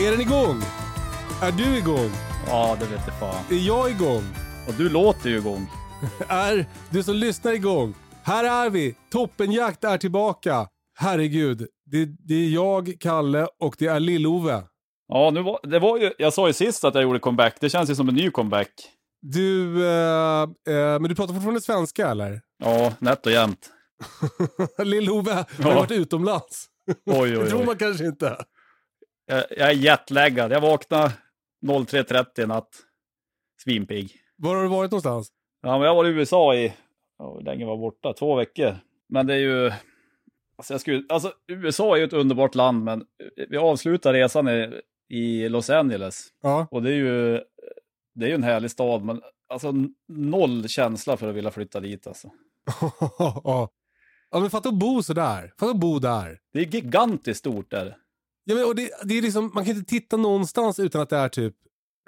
Är den igång? Är du igång? Ja, det vet jag fan. Är jag igång? Och du låter ju igång. Är du som lyssnar igång? Här är vi! Toppenjakt är tillbaka. Herregud, det, det är jag, Kalle och det är Lill-Ove. Ja, nu var, det var ju, jag sa ju sist att jag gjorde comeback. Det känns ju som en ny comeback. Du, eh, eh, men du pratar fortfarande svenska eller? Ja, nätt och jämnt. Lill-Ove har Ja. varit utomlands. Oj, Det oj, tror oj. man kanske inte. Jag, jag är jetlaggad. Jag vaknade 03.30 i natt. Svinpigg. Var har du varit någonstans? Ja, men jag var i USA i, ja, hur länge var borta? Två veckor. Men det är ju, alltså, jag skulle, alltså USA är ju ett underbart land, men vi avslutar resan i, i Los Angeles. Ja. Och det är ju, det är ju en härlig stad, men alltså noll känsla för att vilja flytta dit alltså. ja, men fatta att bo sådär. Fatta att bo där. Det är gigantiskt stort där. Ja, men, och det, det är liksom, man kan inte titta någonstans utan att det är typ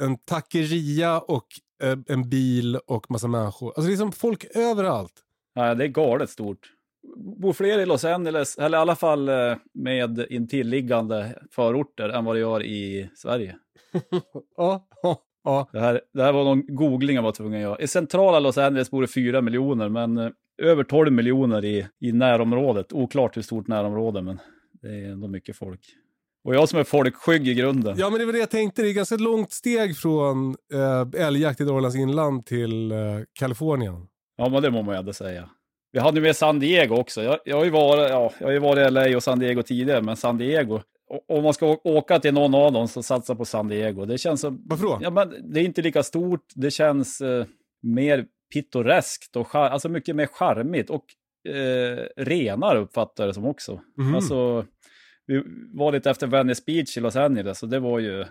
en taqueria och eh, en bil och massa människor. Alltså det är som folk överallt. Ja, det är galet stort. Bor fler i Los Angeles, eller i alla fall eh, med intilliggande förorter än vad det gör i Sverige. Ja, ja, ja. Det här, det här var någon googling jag var tvungen att göra. I centrala Los Angeles bor det 4 miljoner, men eh, över 12 miljoner i, i närområdet. Oklart hur stort närområde, men det är ändå mycket folk. Och jag som är folkskygg i grunden. ja, men det var det jag tänkte. Det är ganska långt steg från eh, älgjakt i Norrlands inland till eh, Kalifornien. Ja, men det må man ju ändå säga. Vi hade ju med San Diego också. Jag, jag, har ju varit, ja, jag har ju varit i LA och San Diego tidigare, men San Diego. Om man ska åka till någon av dem så satsa på San Diego. Det känns som... Varför då? Ja, men det är inte lika stort. Det känns eh, mer pittoreskt och char- alltså mycket mer charmigt. Och eh, renare uppfattar jag det som också. Mhm. Alltså, vi var lite efter Venice Beach i Los Angeles och det var ju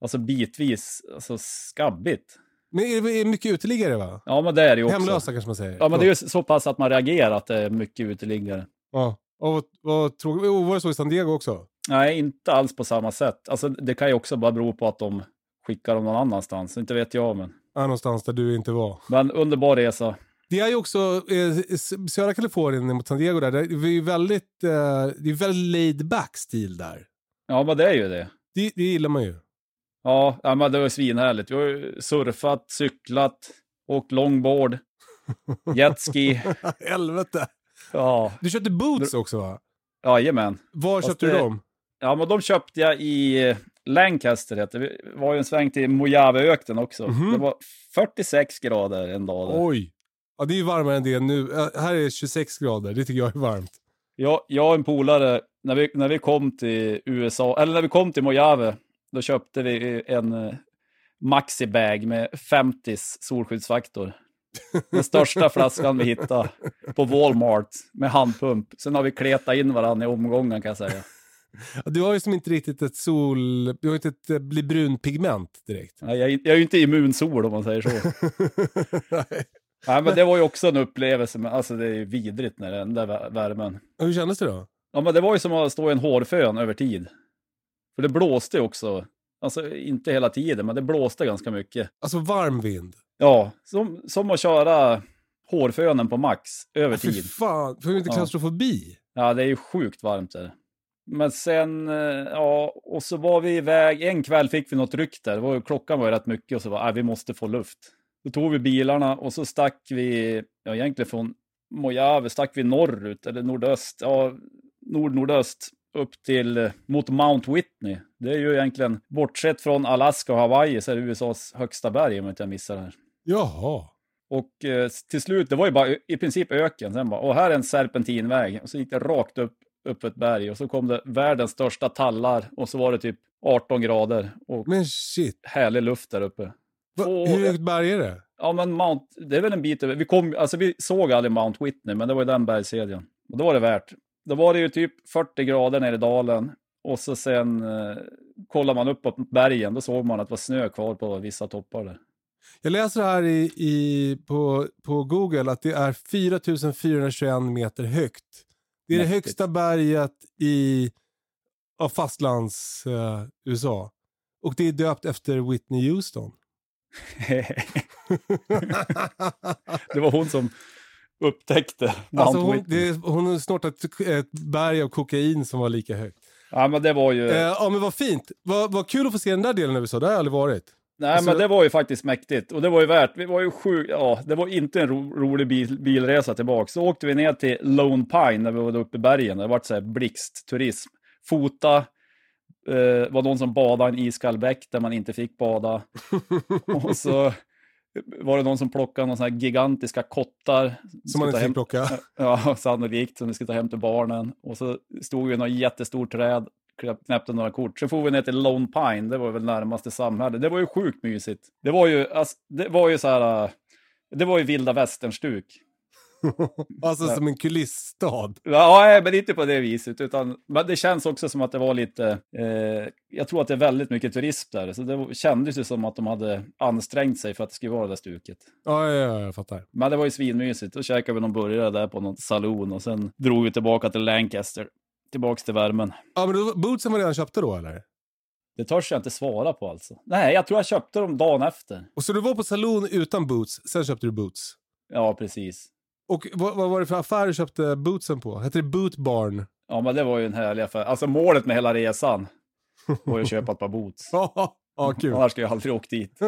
alltså bitvis alltså, skabbigt. Men är det mycket uteliggare va? Ja, men det är det ju också. Hemlösa kanske man säger. Ja, men det är ju så pass att man reagerar att det är mycket uteliggare. Ja. Och vad, tråkigt. Var det så i San Diego också? Nej, inte alls på samma sätt. Alltså, det kan ju också bara bero på att de skickar dem någon annanstans. Inte vet jag, men. Ja, någonstans där du inte var. Men underbar resa. Det är ju också eh, södra Kalifornien mot San Diego där. Det är ju väldigt, eh, det är väldigt laid back stil där. Ja, men det är ju det. Det, det gillar man ju. Ja, ja men det var svinhärligt. Vi har surfat, cyklat, åkt longboard, jetski. Helvete. Ja, Du köpte boots också va? jajamän. Var Fast köpte du det- dem? Ja, men de köpte jag i eh, Lancaster. Heter. det. Vi var ju en sväng till Mojaveöknen också. Mhm. Det var 46 grader en dag där. Oj. Ja, det är ju varmare än det nu. Här är 26 grader. Det tycker jag är varmt. Jag, jag och en polare, när vi, när vi kom till USA, eller när vi kom till Mojave, då köpte vi en eh, maxi-bag med 50 solskyddsfaktor. Den största flaskan vi hittade på Walmart med handpump. Sen har vi kletat in varandra i omgången kan jag säga. Du har ju som inte riktigt ett sol... Du har inte ett eh, bli brun pigment direkt. Nej, Jag, är- jag är ju inte immunsol om man säger så. Nej. Men det var ju också en upplevelse, men alltså det är ju vidrigt när den där vä- värmen. Hur kändes det då? Ja, men det var ju som att stå i en hårfön över tid. För det blåste också. Alltså inte hela tiden, men det blåste ganska mycket. Alltså varm vind. Ja, som, som att köra hårfönen på max över Fy tid. fan, får inte Ja. klaustrofobi? Ja, det är ju sjukt varmt där. Men sen, eh, ja, och så var vi iväg, en kväll fick vi något ryck där. Var, klockan var ju rätt mycket och så var, nej, vi måste få luft. Då tog vi bilarna och så stack vi, ja egentligen från Mojave stack vi norrut, eller nordöst, ja nord-nordöst upp till mot Mount Whitney. Det är ju egentligen, bortsett från Alaska och Hawaii, så är det USAs högsta berg om jag inte missar det här. Jaha. Och eh, till slut, det var ju bara i princip öken. Sen bara, och här är en serpentinväg. Och så gick det rakt upp, upp ett berg. Och så kom det världens största tallar. Och så var det typ 18 grader. Och Men shit. härlig luft där uppe. Och- hur högt berg är det? Ja, men Mount, det är väl en bit över. Vi, kom, alltså, vi såg aldrig Mount Whitney, men det var ju den bergskedjan. Och då var det värt. Då var det ju typ 40 grader nere i dalen. Och så sen eh, kollar man upp mot bergen, då såg man att det var snö kvar på vissa toppar där. Jag läser här i, i, på, på Google att det är 4421 meter högt. Det är det Mäktigt. högsta berget i av fastlands eh, USA. Och det är döpt efter Whitney Houston. Det var hon som upptäckte alltså hon, det, hon har snortat ett berg av kokain som var lika högt. Ja, men det var ju... Eh, ja men vad fint. Vad, vad kul att få se den där delen av USA. Det har jag aldrig varit. Nej, alltså- men det var ju faktiskt mäktigt. Och det var ju värt. Vi var ju sju, ja, det var inte en ro, rolig bil, bilresa tillbaka. Så åkte vi ner till Lone Pine när vi var uppe i bergen. Det var så här blixtturism. Fota, eh, var någon som badade i en iskall bäck där man inte fick bada. och så var det någon som plockade några gigantiska kottar. Som man inte fick hem- plocka. Ja, sannolikt, som vi skulle ta hem till barnen. Och så stod vi i något jättestort träd, knäpp- knäppte några kort. Så får vi ner till Lone Pine, det var väl närmaste samhälle. Det var ju sjukt mysigt. Det var ju, alltså, det var ju så här, äh, det var ju vilda västern-stuk. alltså som en kulissstad. Ja, men inte på det viset, utan men det känns också som att det var lite, eh, jag tror att det är väldigt mycket turism där, så det kändes ju som att de hade ansträngt sig för att det skulle vara det där stuket. Ja, ja, ja, jag fattar. Men det var ju svinmysigt. Då käkade vi någon burgare där på någon saloon och sen drog vi tillbaka till Lancaster. Tillbaks till värmen. Ja, men då, bootsen var redan köpta då eller? Det törs jag inte svara på alltså. Nej, jag tror jag köpte dem dagen efter. Och så du var på saloon utan boots, sen köpte du boots. Ja, precis. Och vad, vad var det för affär du köpte bootsen på? Hette det Boot Barn? Ja, men det var ju en härlig affär. Alltså målet med hela resan var ju att köpa ett par boots. Ja, kul. Annars skulle jag aldrig åkt dit.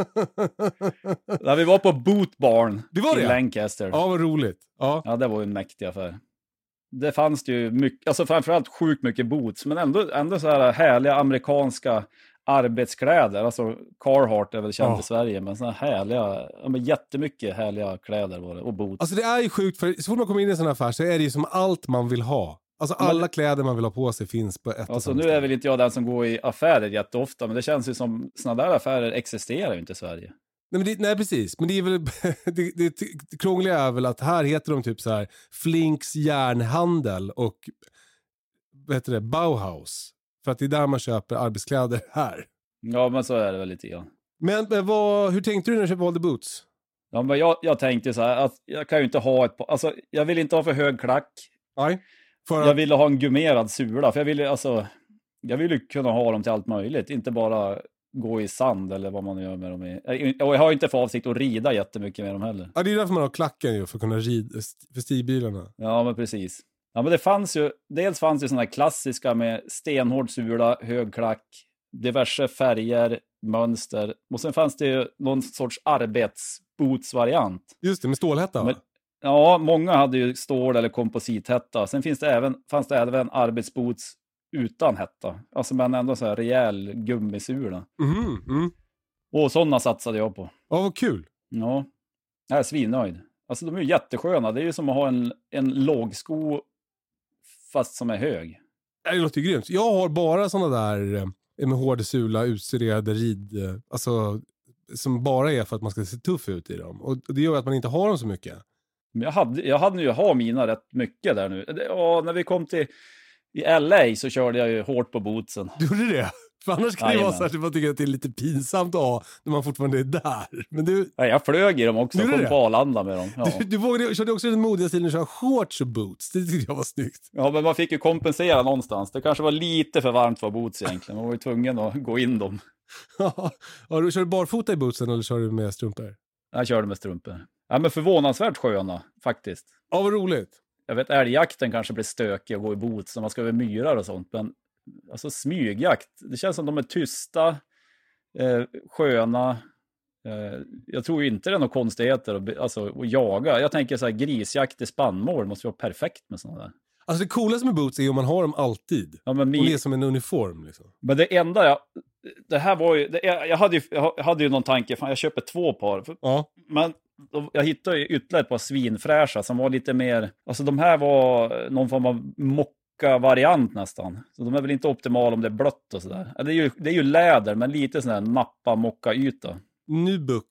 När vi var på Boot Barn Det var i det? Lancaster. Ja, vad roligt. Ja. Ja, det var ju en mäktig affär. Det fanns det ju mycket, alltså framförallt sjukt mycket boots, men ändå, ändå så här härliga amerikanska arbetskläder. Alltså Carhartt är väl känt Ja. i Sverige, men såna här härliga, ja, men jättemycket härliga kläder var det, och boots. Alltså det är ju sjukt, för så fort man kommer in i en sån här affär så är det ju som allt man vill ha. Alltså alla kläder man vill ha på sig finns på ett Alltså nu är väl inte jag den som går i affärer jätteofta, men det känns ju som sådana där affärer existerar ju inte i Sverige. Nej, men det, nej precis, men det är väl det, det, det krångliga är väl att här heter de typ så här Flinks järnhandel och vad heter det, Bauhaus. För att det är där man köper arbetskläder här. Ja, men så är det väl lite grann. Men, men vad, hur tänkte du när du valde boots? Ja, men jag, jag tänkte så här att jag kan ju inte ha ett par, alltså jag vill inte ha för hög klack. Nej. För Jag ville ha en gummerad sula, för jag ville alltså, jag vill ju kunna ha dem till allt möjligt, inte bara gå i sand eller vad man gör med dem i. Och jag har inte för avsikt att rida jättemycket med dem heller. ja, det är därför man har klacken ju, för att kunna rida för stigbilarna. Ja, men precis. Ja, men det fanns ju, dels fanns det sådana klassiska med stenhård sula, hög klack, diverse färger, mönster. Och sen fanns det ju någon sorts arbetsbootsvariant. Just det, med stålhätta? Men- Ja, många hade ju stål eller komposithätta. Sen finns det även, fanns det även arbetsboots utan hetta. Alltså men ändå så här rejäl gummisula. Mhm, mm. Och sådana satsade jag på. Ja, vad kul. Ja, jag är svinnöjd. Alltså de är ju jättesköna. Det är ju som att ha en, en lågsko fast som är hög. Det låter ju grymt. Jag har bara sådana där eh, med hård sula, utstuderade rid... eh, Alltså, som bara är för att man ska se tuff ut i dem. Och det gör att man inte har dem så mycket. Men jag hade, jag hade ju ha mina rätt mycket där nu. Ja, när vi kom till i LA så körde jag ju hårt på bootsen. Du gjorde det? För annars kan det vara så att man tycker att det är lite pinsamt att ha när man fortfarande är där. Men du, Ja, jag flög i dem också, Gjorde kom det? på Arlanda med dem. Ja. du, du vågade, körde också den modiga stilen att köra shorts och boots. Det tyckte jag var snyggt. ja, men man fick ju kompensera någonstans. Det kanske var lite för varmt för boots egentligen. Man var ju tvungen att gå in dem. ja, du kör du barfota i bootsen eller kör du med strumpor? Jag körde med strumpor. Ja, men förvånansvärt sköna faktiskt. Ja, vad roligt. Jag vet älgjakten kanske blir stökig att gå i boots när man ska över myrar och sånt. Men alltså smygjakt, det känns som de är tysta, eh, sköna. Eh, jag tror ju inte det är några konstigheter att, alltså, att jaga. Jag tänker så här, grisjakt i spannmål måste vara perfekt med sådana där. Alltså det coolaste med boots är om man har dem alltid. Ja, men, Och mi- det är som en uniform liksom. men det enda jag... Det här var ju... Det, jag, hade ju jag hade ju någon tanke, fan jag köper två par. Ja. men jag hittade ju ytterligare ett par svinfräscha som var lite mer... Alltså de här var någon form av mocka-variant nästan. Så de är väl inte optimala om det är blött och sådär. Ja, Det är ju, det är ju läder, men lite sån här nappa-mocka-yta. Nubuk.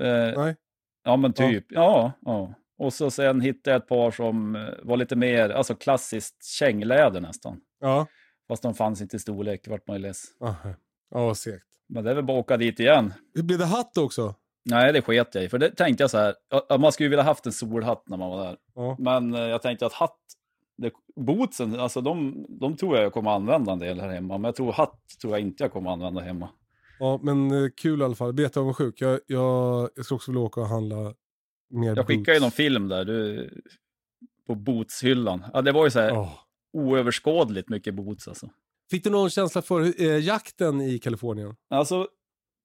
Eh, Nej. Ja, men typ. Ja. ja, Och så sen hittade jag ett par som eh, var lite mer, alltså klassiskt kängläder nästan. Ja. Fast de fanns inte i storlek, vart man ju less. Ja, segt. Men det är väl bara att åka dit igen. Hur blev det hatt också? Nej, det sket jag i. För det tänkte jag så här, ja, man skulle ju vilja haft en solhatt när man var där. Ja. Men eh, jag tänkte att hatt, det, bootsen, alltså de, de tror jag jag kommer använda en del här hemma. Men jag tror hatt tror jag inte jag kommer använda hemma. Ja, men eh, kul i alla fall. Jätteavundsjuk. Jag, jag, jag ska också vilja åka och handla mer Jag skickade ju någon film där, du, på bootshyllan. Ja, det var ju så här Åh. oöverskådligt mycket boots alltså. Fick du någon känsla för eh, jakten i Kalifornien? Alltså,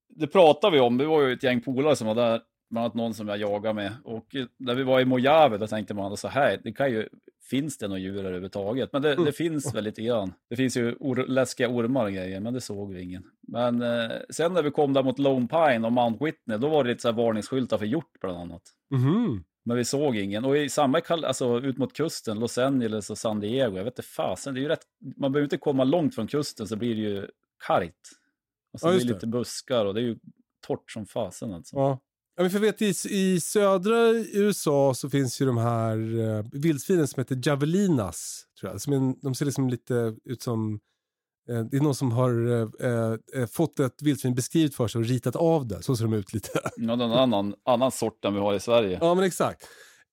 det pratade vi om. Det var ju ett gäng polare som var där. Bland annat någon som jag jagade med. Och när vi var i Mojave, då tänkte man så här, det kan ju, finns det några djur överhuvudtaget? Men det, det finns väl lite grann. Det finns ju or, läskiga ormar och grejer, men det såg vi ingen. Men eh, sen när vi kom där mot Lone Pine och Mount Whitney, då var det lite så här varningsskyltar för hjort bland annat. Mhm. Men vi såg ingen. Och i samma, alltså ut mot kusten, Los Angeles och San Diego, jag vet inte fasen, det är ju rätt, man behöver inte komma långt från kusten så blir det ju kargt. Alltså Ja, det just är det. lite buskar och det är ju torrt som fasen alltså. Ja. Ja, men för vet, i, I södra USA så finns ju de här uh, vildsvinen som heter javelinas. Tror jag. Som en, de ser liksom lite ut som... eh, det är någon som har eh, eh, fått ett vildsvin beskrivet för sig och ritat av det. Så ser de ut lite. Ja, någon annan, annan sort än vi har i Sverige. ja, men exakt.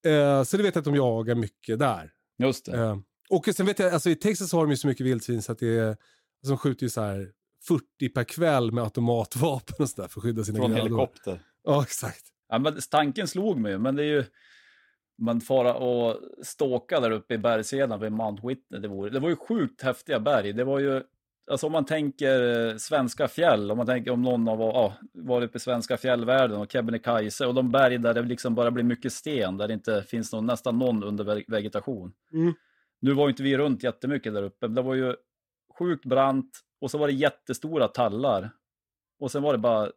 Eh, så det vet jag att de jagar mycket där. Just det. Eh, och sen vet jag, alltså i Texas har de ju så mycket vildsvin så att det är... Alltså de skjuter ju så här 40 per kväll med automatvapen och sådär för att skydda sina Från grödor. helikopter. Ja, exakt. Ja, men tanken slog mig men det är ju... Man fara och ståka där uppe i bergssidan vid Mount Whitney, det, vore, det var ju sjukt häftiga berg. Det var ju, alltså om man tänker eh, svenska fjäll, om man tänker om någon har ja, varit uppe i svenska fjällvärlden och Kebnekaise och de berg där det liksom bara blir mycket sten, där det inte finns någon, nästan någon under vegetation. Mm. Nu var ju inte vi runt jättemycket där uppe, men det var ju sjukt brant och så var det jättestora tallar. Och sen var det bara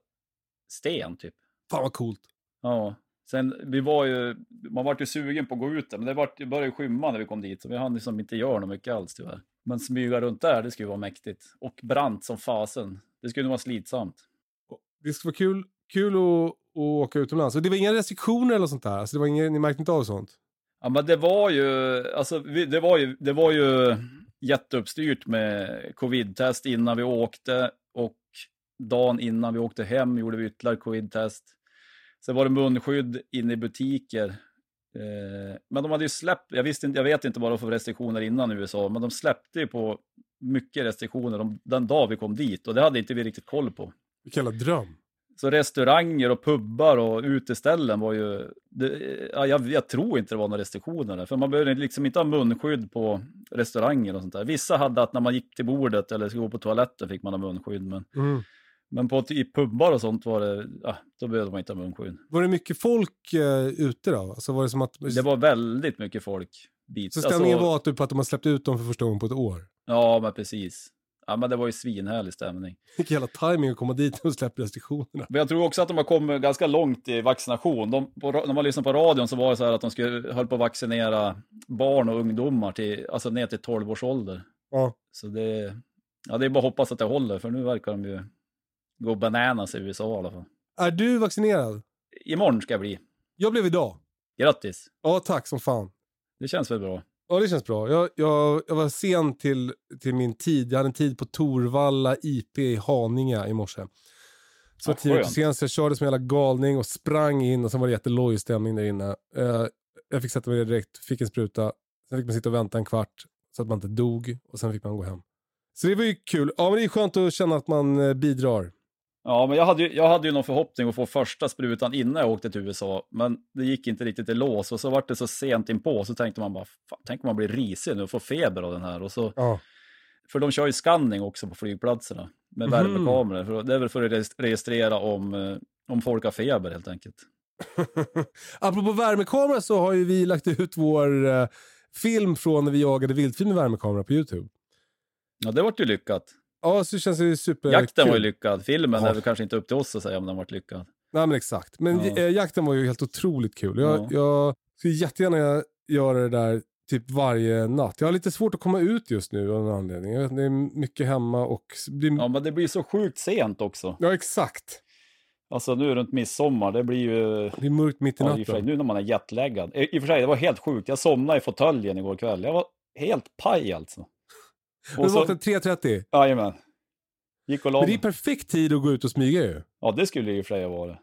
sten typ. Fan vad coolt. Ja, sen vi var ju, man var ju sugen på att gå ut där, men det, var, det började skymma när vi kom dit, så vi hann liksom inte göra något mycket alls tyvärr. Men smyga runt där, det skulle vara mäktigt. Och brant som fasen. Det skulle nog vara slitsamt. Det skulle vara kul, kul att, att åka utomlands. Och det var inga restriktioner eller sånt där? Alltså det var inga, ni märkte inte av sånt? Ja, men det var ju, alltså, vi, det var ju, det var ju jätteuppstyrt med covid-test innan vi åkte och dagen innan vi åkte hem gjorde vi ytterligare covid-test. Sen var det munskydd inne i butiker. Eh, men de hade ju släppt, jag, visste inte, jag vet inte vad de för restriktioner innan i USA, men de släppte ju på mycket restriktioner de, den dag vi kom dit och det hade inte vi riktigt koll på. Vilken jävla dröm. Så restauranger och pubbar och uteställen var ju... Det, ja, jag, jag tror inte det var några restriktioner där. För man behövde liksom inte ha munskydd på restauranger och sånt där. Vissa hade att när man gick till bordet eller skulle gå på toaletten fick man ha munskydd. Men, Mm. Men på, i pubbar och sånt var det... Ja, då behövde man inte ha munskydd. Var det mycket folk eh, ute då? Alltså var det som att... Det var väldigt mycket folk. Bit. så stämningen Alltså, var typ att de har släppt ut dem för första gången på ett år? Ja, men precis. Ja, men det var ju svinhärlig stämning. Vilken jävla timing att komma dit och släppa restriktionerna. Men jag tror också att de har kommit ganska långt i vaccination. De, på, när man lyssnade på radion så var det så här att de skulle, höll på att vaccinera barn och ungdomar till, alltså ner till 12 års ålder. Ja. Så det, ja, det är bara att hoppas att det håller, för nu verkar de ju gå bananas i USA i alla fall. Är du vaccinerad? Imorgon ska jag bli. Jag blev idag. Grattis! Ja, tack som fan. Det känns väl bra. Ja, det känns bra. Jag, jag, jag var sen till, till min tid. Jag hade en tid på Torvalla IP i Haninge i morse. Så Ja, tio minuter sen så jag körde som en jävla galning och sprang in och sen var det jätteloj stämning där inne. Eh, jag fick sätta mig ner direkt, fick en spruta. Sen fick man sitta och vänta en kvart så att man inte dog och sen fick man gå hem. Så det var ju kul. Ja, men det är skönt att känna att man eh, bidrar. Ja, men jag hade, ju, jag hade ju någon förhoppning att få första sprutan innan jag åkte till USA, men det gick inte riktigt i lås och så var det så sent inpå så tänkte man bara, fan, tänk om man blir risig nu och får feber av den här och så Ja. För de kör ju scanning också på flygplatserna med Mhm. värmekameror. För det är väl för att regis- registrera om eh, Om folk har feber helt enkelt. Apropå värmekamera så har ju vi lagt ut vår eh, film från när vi jagade vildsvin med värmekamera på YouTube. Ja, det vart ju lyckat. Ja, så känns det superkul. Jakten var ju lyckad. Filmen Ja. är väl kanske inte upp till oss att säga om den vart lyckad. Nej men exakt. Men Ja. eh, jakten var ju helt otroligt kul. Jag, Ja. jag skulle jättegärna göra- det där typ varje natt. Jag har lite svårt att komma ut just nu av någon anledning. Jag vet, det är mycket hemma och... Det, Ja, ja. men det blir så sjukt sent också. exakt. Alltså nu runt midsommar, det blir ju... Det är mörkt mitt i Ja, natten. nu när man är jetlaggad. I i och för sig, det var helt sjukt. Jag somnade i fåtöljen igår kväll. Jag var helt paj alltså. Du vaknade 3.30. jajamän. Gick och la Men det är perfekt tid att gå ut och smyga ju. Ja, det skulle det för sig vara.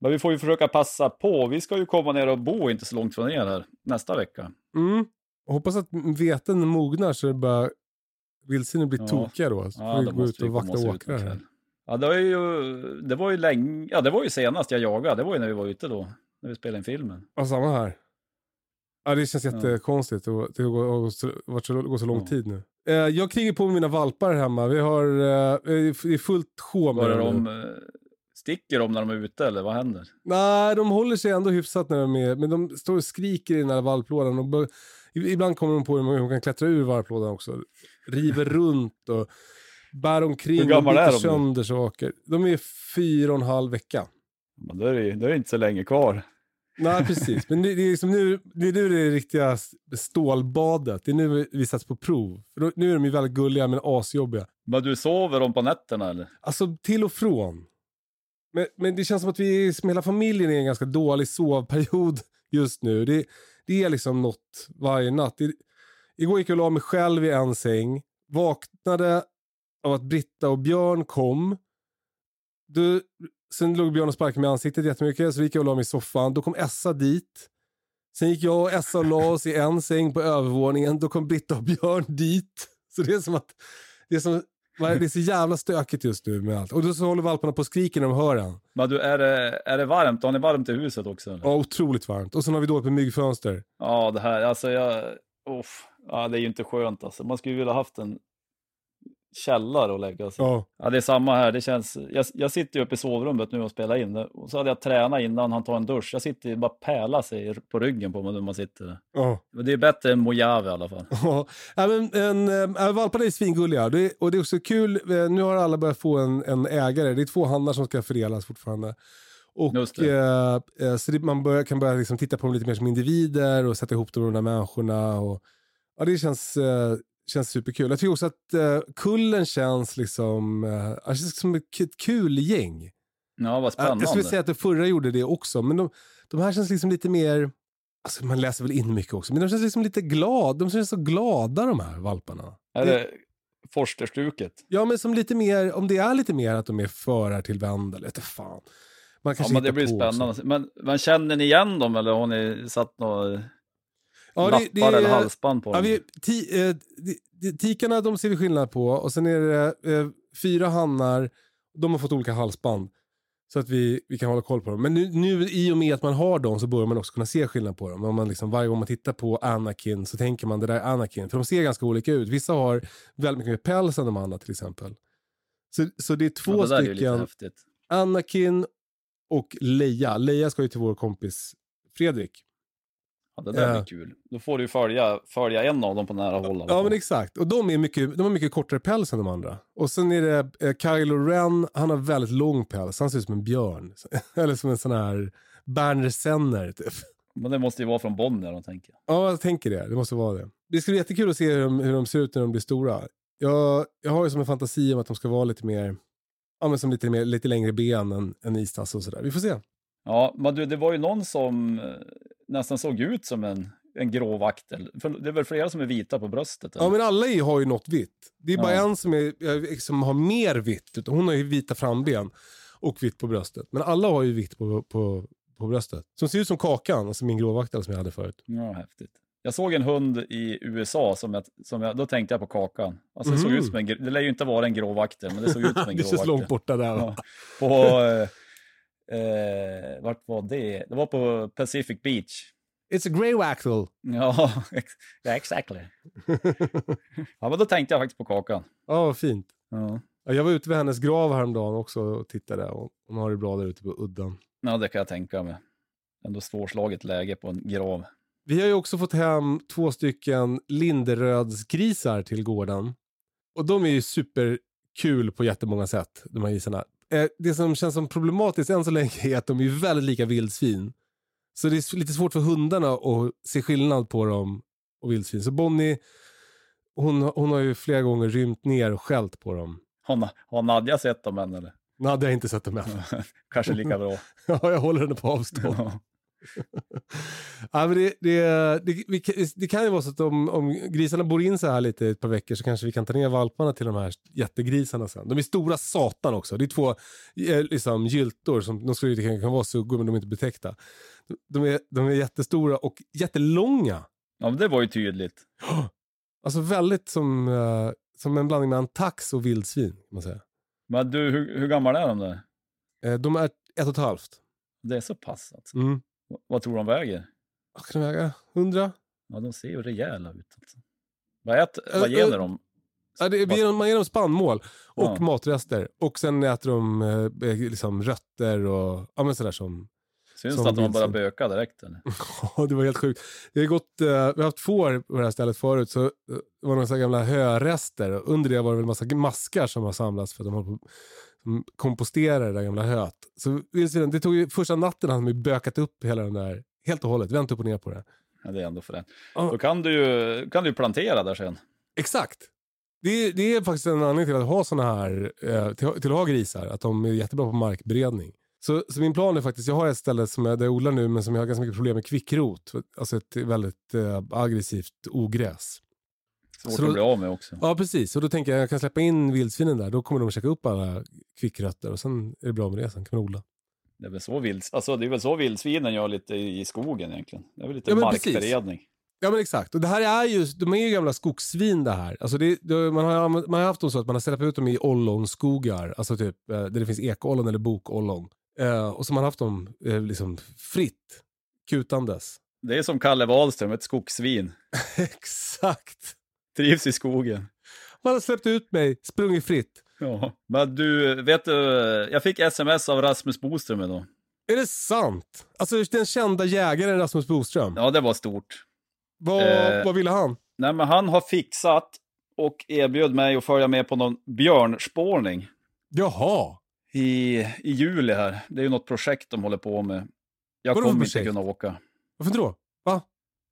Men vi får ju försöka passa på. Vi ska ju komma ner och bo inte så långt från er här nästa vecka. Mm. Hoppas att veten mognar så det bara vildsvinen blir Ja. tokiga då. Så Ja, får vi gå ut och vakta åkrar här. Ja, det var ju, det var ju länge, ja det var ju senast jag jagade. Det var ju när vi var ute då. När vi spelade in filmen. Ja, samma här. Ja, det känns jättekonstigt att det går, går, så, lång Ja. tid nu. Eh, jag krigar på med mina valpar hemma. Vi har eh, det är fullt sjå med dem de, eh, sticker de när de är ute eller vad händer? Nej, de håller sig ändå hyfsat när de är Men de står och skriker i den här valplådan. Och ibland kommer de på hur de kan klättra ur valplådan också. River runt och bär omkring Hur gammal och är de nu? sönder saker. De är fyra och en halv vecka. Men då är det, då är det inte så länge kvar. Nej, precis. Men det, det, är liksom nu, det är nu det riktiga stålbadet. Det är nu vi sätts på prov. För då, nu är de ju väldigt gulliga men asjobbiga. Men du sover de på nätterna eller? Alltså till och från. Men, men det känns som att vi som hela familjen är i en ganska dålig sovperiod just nu. Det, det är liksom något varje natt. Det, igår gick jag och la mig själv i en säng. Vaknade av att Britta och Björn kom. Du, sen låg Björn och sparkade mig i ansiktet jättemycket. Så gick jag och la mig i soffan. Då kom Essa dit. Sen gick jag och Essa och la oss i en säng på övervåningen. Då kom Britta och Björn dit. Så det är som att det är, som, det är så jävla stökigt just nu med allt. Och då så håller valparna på och skriker när de hör en. Men du, är det, är det varmt? Har ni varmt i huset också? Eller? Ja, otroligt varmt. Och sen har vi dåligt med myggfönster. Ja, det här, alltså jag, uff, ja, det är ju inte skönt alltså. Man skulle vilja haft en källare att lägga sig. Ja. Ja, det är samma här. Det känns, jag, jag sitter ju uppe i sovrummet nu och spelar in. Och så hade jag tränat innan han tar en dusch. Jag sitter ju bara pärlar sig på ryggen på mig när man sitter där. Ja. Men det är bättre än Mojave i alla fall. Ja, ja, men, en, äh, valparna är svingulliga. Det, och det är också kul, eh, nu har alla börjat få en, en ägare. Det är två hannar som ska fördelas fortfarande. Och, Just det. eh, eh, så det, man börjar, kan börja liksom titta på dem lite mer som individer och sätta ihop dem med de där människorna. Och, ja, det känns, eh, känns superkul. Jag tycker också att eh, kullen känns liksom, eh, det känns som ett kul gäng. Ja, vad Ja, spännande. Jag skulle säga att det förra gjorde det också, men de, de här känns liksom lite mer, alltså man läser väl in mycket också, men de känns liksom lite glada, de känns så glada de här valparna. Är det Forsterstuket? Ja men som lite mer, om det är lite mer att de är förartillvända, eller inte fan. Man Ja, kanske men det blir spännande. också. Men, men känner ni igen dem eller har ni satt några Ja, det, det, eller halsband på ja, dem? vi, ti, eh, de, Tikarna de ser vi skillnad på och sen är det eh, fyra hannar, de har fått olika halsband. Så att vi, vi kan hålla koll på dem. Men nu, nu i och med att man har dem så börjar man också kunna se skillnad på dem. Om man liksom, varje gång man tittar på Anakin så tänker man det där är Anakin. För de ser ganska olika ut. Vissa har väldigt mycket mer päls än de andra till exempel. Så, så det är två ja, det är stycken, häftigt. Anakin och Leia. Leia ska ju till vår kompis Fredrik. Ja, det där blir kul. Då får du följa, följa en av dem på nära håll. Ja men exakt. Och de, är mycket, de har mycket kortare päls än de andra. Och sen är det eh, Kylo Ren, han har väldigt lång päls. Han ser ut som en björn. Eller som en sån här Berner Senner typ. Men det måste ju vara från Bonnier, de tänker. Ja, jag tänker det. Det måste vara det. Det ska bli jättekul att se hur de, hur de ser ut när de blir stora. Jag, jag har ju som en fantasi om att de ska vara lite mer, ja men som lite, mer, lite längre ben än, än Istas och sådär. Vi får se. Ja, men du, det var ju någon som eh, nästan såg ut som en, en grå vaktel. För det är väl flera som är vita på bröstet? Ja eller? men alla har ju något vitt. Det är bara Ja. en som, är, som har mer vitt. utan Hon har ju vita framben och vitt på bröstet. Men alla har ju vitt på, på, på bröstet. Som ser ut som Kakan, alltså min gråvaktel som jag hade förut. Ja, häftigt. Jag såg en hund i USA, som jag, som jag, då tänkte jag på Kakan. Alltså det såg ut som en, det lär ju inte vara en grå vaktel, men det såg ut som en det grå känns långt borta där. Ja. På, eh, vart var det? Det var på Pacific Beach. It's a grey waxel. Ja, ex- ja exactly. Ja, men då tänkte jag faktiskt på Kakan. Ja, fint. Ja. Ja, jag var ute vid hennes grav häromdagen också och tittade. Och hon har det bra där ute på udden. Ja, det kan jag tänka mig. Ändå svårslaget läge på en grav. Vi har ju också fått hem två stycken Linderödsgrisar till gården. Och de är ju superkul på jättemånga sätt, de här grisarna. Eh, Det som känns som problematiskt än så länge är att de är väldigt lika vildsvin. Så det är lite svårt för hundarna att se skillnad på dem och vildsvin. Så Bonnie, hon, hon har ju flera gånger rymt ner och skällt på dem. Har, har Nadja sett dem än eller? Nej, det har jag inte sett dem än. Kanske lika bra. Ja, jag håller henne på avstånd. ja, men det, det, det, vi, kan- det kan ju vara så att om, om grisarna bor in så här lite ett par veckor så kanske vi kan ta ner valparna till de här jättegrisarna sen. De är stora satan också. Det är två eh, liksom, gyltor som de skulle kunna vara suggor men de är inte betäckta. De är, de är jättestora och jättelånga. Ja, men det var ju tydligt. Alltså väldigt som, eh, som en blandning mellan tax och vildsvin. Kan man säga. Men du, hur, hur gammal är de där? Eh, de är ett och ett halvt. Det är så pass alltså. Mm. Vad tror du de väger? Vad kan de väga? Hundra? Ja, de ser ju rejäla ut. Alltså. Vad, äter, Äh, vad ger äh, de? Ja, det, man ger dem spannmål och Ja. matrester. Och sen äter de eh, liksom rötter och ja, men sådär som... Syns som det att de bara bökar direkt eller? Ja, det var helt sjukt. Vi har, gått, eh, vi har haft får på det här stället förut. Så eh, det var några gamla hörester. Under det var det väl en massa maskar som har samlats för att de håller på som komposterar det där gamla höet. Så det tog ju första natten hade de ju bökat upp hela den där helt och hållet. Vänt upp och ner på det. Ja, det är ändå för det. Ja. Då kan du ju kan du plantera där sen. Exakt. Det är, det är faktiskt en anledning till att ha såna här, eh, till, till att ha grisar. Att de är jättebra på markberedning. Så, så min plan är faktiskt, jag har ett ställe som jag, där jag odlar nu men som jag har ganska mycket problem med kvickrot. Alltså ett väldigt eh, aggressivt ogräs. Svårt Så då- att bli av med också. Ja precis, och då tänker jag jag kan släppa in vildsvinen där. Då kommer de att käka upp alla kvickrötter och sen är det bra med det. Sen kan man odla. Det är väl så, vild, alltså, det är väl så vildsvinen gör lite i, skogen egentligen. Det är väl lite Ja, men precis. markberedning. Ja men exakt, och det här är ju, de är ju gamla skogssvin det här. Alltså det, det, man, har, man har haft dem så att man har släppt ut dem i ollonskogar, alltså typ eh, där det finns ekollon eller bokollon. Eh, och så har man haft dem eh, liksom fritt, kutandes. Det är som Kalle Wahlström, ett skogssvin. exakt. Trivs i skogen. Man har släppt ut mig, sprungit fritt. Ja. Men du, vet du, jag fick sms av Rasmus Boström idag. Är det sant? Alltså den kända jägaren Rasmus Boström. Ja, det var stort. Vad, Eh. vad ville han? Nej, men han har fixat och erbjöd mig att följa med på någon björnspårning Jaha. i, i juli här. Det är ju något projekt de håller på med. Jag kommer inte kunna åka. Varför inte då?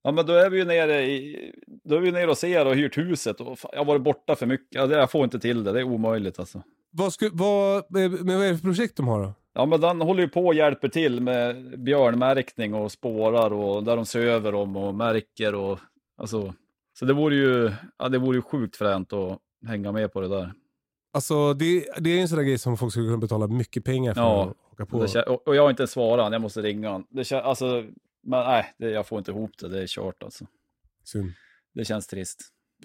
Ja, men då är vi ju nere, i, då är vi nere och ser och hyrt huset. Och fan, jag har varit borta för mycket. Det- Jag får inte till det, det är omöjligt alltså. Vad, sku, vad, men vad är det för projekt de har då? Ja, men den håller ju på och hjälper till med björnmärkning och spårar och där de ser över dem och märker och alltså. Så det vore ju, ja, det vore ju sjukt fränt att hänga med på det där. Alltså det, det är en sån där grej som folk skulle kunna betala mycket pengar för Ja, att åka på. Det, kä- och jag har inte svarat han, jag måste ringa kä- alltså, men nej, det, jag får inte ihop det, det är kört alltså. Synd. Det känns trist.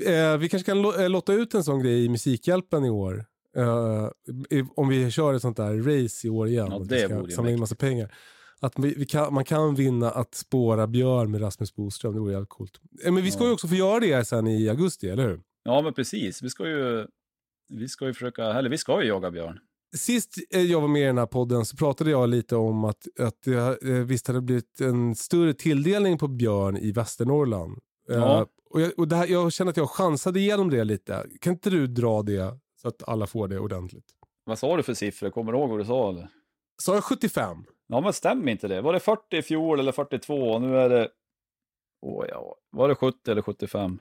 Eh, vi kanske kan lo- eh, lotta ut en sån grej i Musikhjälpen i år. Eh, om vi kör ett sånt där race i år igen. Ja, det ska ju samla in massa pengar. Att vi, vi kan, man kan vinna att spåra björn med Rasmus Boström, det vore jävligt coolt. Eh, men vi ska ju Ja. också få göra det sen i augusti, eller hur? Ja, men precis. Vi ska ju, vi ska ju försöka, eller vi ska ju jaga björn. Sist eh, jag var med i den här podden så pratade jag lite om att, att det eh, visst hade blivit en större tilldelning på björn i Västernorrland. Eh, Ja. och jag, och här, jag känner att jag chansade igenom det lite. Kan inte du dra det så att alla får det ordentligt? Vad sa du för siffror? Kommer du ihåg vad du sa? Eller? Sa jag 75? Ja, men stämmer inte det? Var det 40 i fjol eller 42? Och nu är det... Åh, ja. Var det 70 eller 75?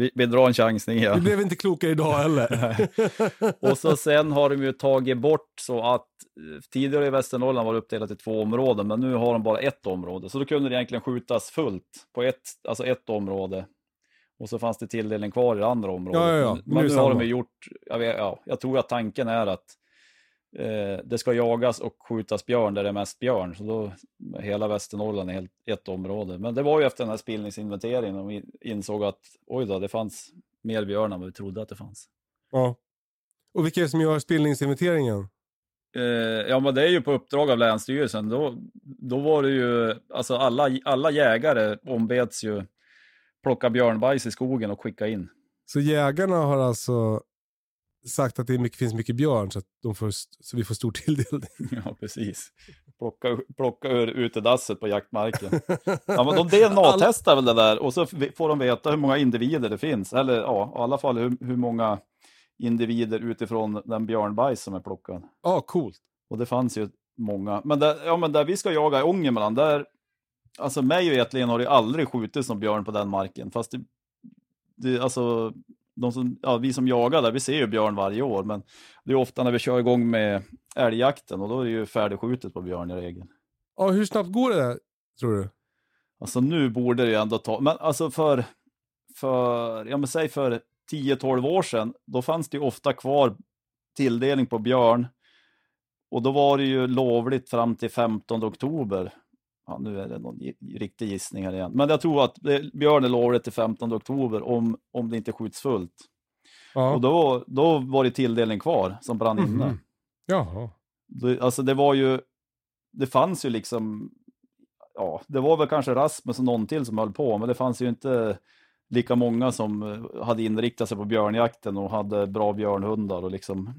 Vi, vi drar en chansning Vi igen. blev inte klokare idag heller. Och så sen har de ju tagit bort så att eh, tidigare i Västernorrland var det uppdelat i två områden, men nu har de bara ett område. Så då kunde det egentligen skjutas fullt på ett, alltså ett område. Och så fanns det tilldelning kvar i det andra området. Ja, ja, ja. Nu Men det nu har de ju gjort, jag, vet, ja, jag tror att tanken är att eh, det ska jagas och skjutas björn där det är mest björn. Så då hela Västernorrland är helt ett område. Men det var ju efter den här spillningsinventeringen de in- insåg att oj då, det fanns mer björn än vad vi trodde att det fanns. ja. Och vilka är det som gör spillningsinventeringen? Eh, ja, men det är ju på uppdrag av Länsstyrelsen. Då, då var det ju, alltså alla, alla jägare ombeds ju plocka björnbajs i skogen och skicka in. Så jägarna har alltså sagt att det mycket, finns mycket björn så, de får, så vi får stor tilldelning. Ja, precis. Plocka, plocka ur utedasset på jaktmarken. Ja, men de DNA-testar väl det där och så får de veta hur många individer det finns. Eller ja, i alla fall hur, hur många individer utifrån den björnbajs som är plockad. Ja, coolt. Och det fanns ju många. Men där, ja, men där vi ska jaga i Ångermanland, där, alltså mig och har det aldrig skjutits någon björn på den marken. Fast det, det, alltså, de som, ja, vi som jagar där, vi ser ju björn varje år, men det är ofta när vi kör igång med älgjakten och då är det ju färdigskjutet på björn i regel. Ja, hur snabbt går det där, tror du? Alltså nu borde det ju ändå ta, men alltså för, för ja men säg för 10-12 år sedan, då fanns det ju ofta kvar tilldelning på björn. Och då var det ju lovligt fram till 15 oktober. Ja, nu är det någon riktig gissning här igen. Men jag tror att det, björn är lovligt till 15 oktober om, om det inte skjuts fullt. Ja. Och då, då var det tilldelning kvar som brann inne. Mhm. Jaha. Det, alltså det var ju, det fanns ju liksom, ja, det var väl kanske Rasmus och någon till som höll på, men det fanns ju inte lika många som eh, hade inriktat sig på björnjakten och hade bra björnhundar och liksom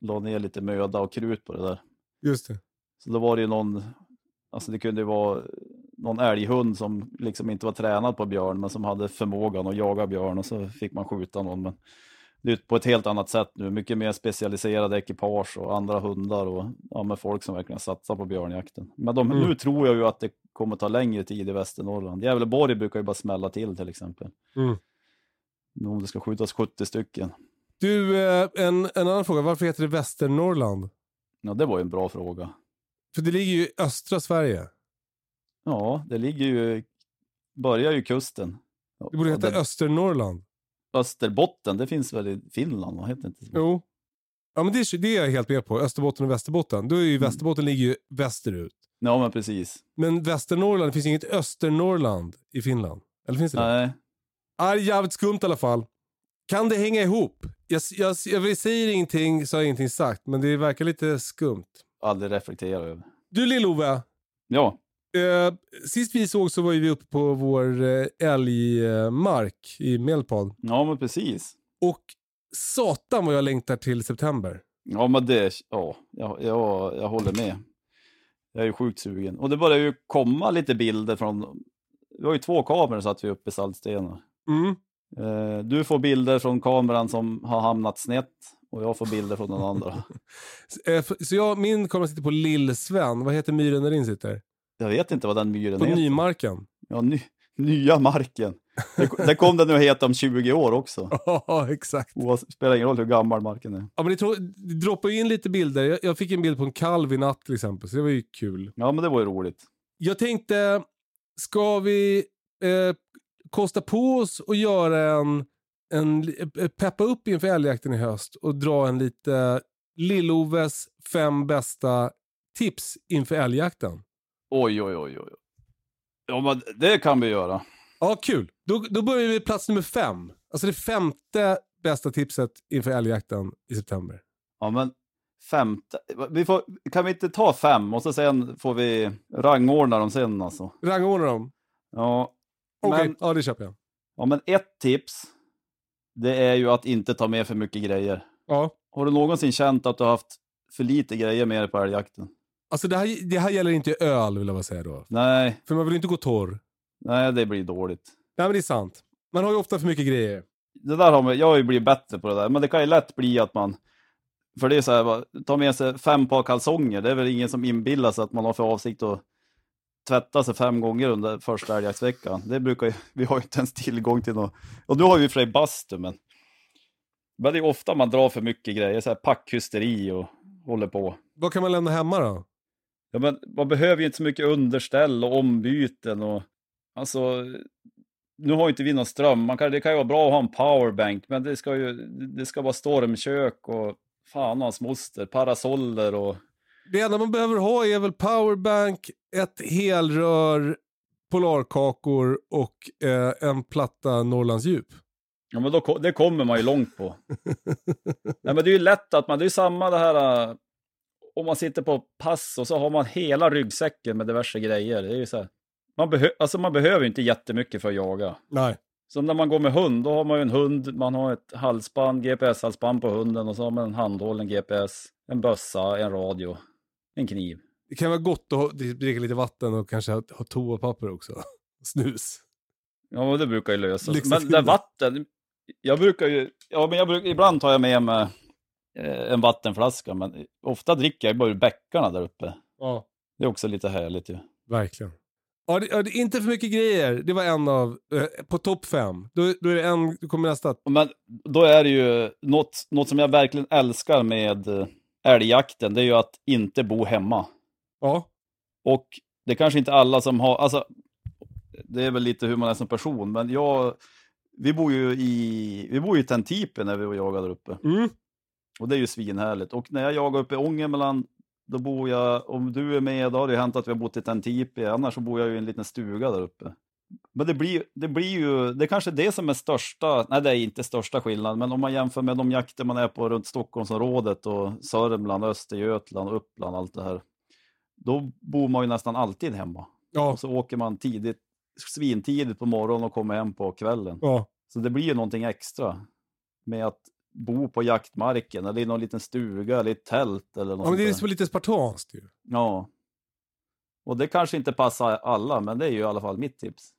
la ner lite möda och krut på det där. Just det. Så då var det ju någon, alltså det kunde vara någon älghund som liksom inte var tränad på björn, men som hade förmågan att jaga björn och så fick man skjuta någon. Men det är på ett helt annat sätt nu, mycket mer specialiserade ekipage och andra hundar och ja, med folk som verkligen satsar på björnjakten. Men de, Mm. nu tror jag ju att det kommer ta längre tid i Västernorrland. Gävleborg brukar ju bara smälla till till exempel. Mm. Nu Om det ska skjutas 70 stycken. Du, eh, en, en annan fråga. Varför heter det Västernorrland? Ja, det var ju en bra fråga. För det ligger ju i östra Sverige. Ja, det ligger ju, börjar ju kusten. Det borde heta det- Östernorrland. Österbotten, det finns väl i Finland, vad heter det inte? så? Jo. Ja, men det, är- det är jag helt med på. Österbotten och Västerbotten. Då är ju Västerbotten ligger ju västerut. Ja, men precis. Men Västernorrland, det finns inget Östernorrland i Finland. Eller finns det det? Nej, är jävligt skumt i alla fall. Kan det hänga ihop? Jag, jag, jag säger ingenting så har jag ingenting sagt, men det verkar lite skumt. Aldrig reflektera över. Du Lill-Ove, Ja, eh, sist vi såg så var ju vi uppe på vår eh, älgmark i Medelpad. ja men precis. Och satan vad jag längtar till september. Ja, men det, ja, jag, jag, jag håller med. Jag är ju sjukt sugen. Och det börjar ju komma lite bilder från, vi har ju två kameror så att vi är uppe i Saltstena. Mm. Eh, du får bilder från kameran som har hamnat snett och jag får bilder från den andra. Så, eh, Så jag, min kamera sitter på Lill-Sven. Vad heter myren där din sitter? Jag vet inte vad den myren På heter. Nymarken. Ja, ny, nya marken. Det, det kom den nu att heta om 20 år också. Ja, exakt. Oavsett, spelar ingen roll hur gammal marken är. Ja, men det, det droppar ju in lite bilder. Jag, jag fick en bild på en kalv i natt till exempel, så det var ju kul. Ja, men det var ju roligt. Jag tänkte, ska vi eh, kosta på oss och göra en, en eh, peppa upp inför älgjakten i höst och dra en lite Lill-Oves fem bästa tips inför älgjakten? Oj, oj, oj, oj. Ja, men det kan vi göra. Ja, kul. Då, då börjar vi med plats nummer fem. Alltså det femte bästa tipset inför älgjakten i september. Ja, men femte. Vi får, kan vi inte ta fem och så sen får vi rangordna dem sen alltså? Rangordna dem. Ja, Okej, men, ja det köper jag. ja, men ett tips. Det är ju att inte ta med för mycket grejer. Ja. Har du någonsin känt att du har haft för lite grejer med dig på älgjakten? Alltså det här, det här gäller inte öl vill jag bara säga då. Nej, För man vill inte gå torr. nej, det blir dåligt. Nej men det är sant. Man har ju ofta för mycket grejer. Det där har man, jag har ju blivit bättre på det där, men det kan ju lätt bli att man för det är så här, ta med sig fem par kalsonger. Det är väl ingen som inbillar sig att man har för avsikt att tvätta sig fem gånger under första älgjaktsveckan. Det brukar ju, vi har ju inte ens tillgång till något. Och nu har vi ju för sig bastu, men, men det är ofta man drar för mycket grejer, så här packhysteri och håller på. Vad kan man lämna hemma då? Ja, men man behöver ju inte så mycket underställ och ombyten och alltså. Nu har ju inte vi någon ström. Man kan, det kan ju vara bra att ha en powerbank, men det ska ju det ska vara stormkök och fan hans moster, parasoller och Det enda man behöver ha är väl powerbank, ett helrör, polarkakor och eh, en platta Norrlandsdjup. Ja, men då, det kommer man ju långt på. Nej, men det är ju lätt att man, det är ju samma det här äh, om man sitter på pass och så har man hela ryggsäcken med diverse grejer. Det är ju så här, man, behö, alltså man behöver inte jättemycket för att jaga. Nej. Som när man går med hund, då har man ju en hund, man har ett halsband, GPS-halsband på hunden och så har man en handhållen GPS, en bössa, en radio, en kniv. Det kan vara gott att dricka lite vatten och kanske ha, ha toapapper också. Snus. Ja, det brukar ju lösa sig. Men det vatten, jag brukar ju, ja men jag brukar, ibland tar jag med mig eh, en vattenflaska, men ofta dricker jag bara ur bäckarna där uppe. Ja. Det är också lite härligt ju. Verkligen. Ja, det, ja, det inte för mycket grejer. Det var en av, eh, på topp fem. Då, då är det en, då kommer nästa. Men då är det ju något, något som jag verkligen älskar med eh, älgjakten, det är ju att inte bo hemma. Ja. Och det kanske inte alla som har, alltså det är väl lite hur man är som person, men jag, vi bor ju i, vi bor ju i Tentipe när vi var jagade där uppe. Mm. Och det är ju svinhärligt. Och när jag jagar uppe i Ångermanland, då bor jag, om du är med, då har det hänt att vi har bott i Tentipe, annars så bor jag ju i en liten stuga där uppe. Men det blir, det blir ju, det är kanske det som är största, nej det är inte största skillnaden, men om man jämför med de jakter man är på runt Stockholmsområdet och Sörmland, Östergötland, Uppland, allt det här. Då bor man ju nästan alltid hemma. Ja. Och så åker man tidigt, svintidigt på morgonen och kommer hem på kvällen. Ja. Så det blir ju någonting extra med att bo på jaktmarken eller i någon liten stuga eller i ett tält eller något ja men det är liksom lite spartanskt ju. Ja. Och det kanske inte passar alla, men det är ju i alla fall mitt tips.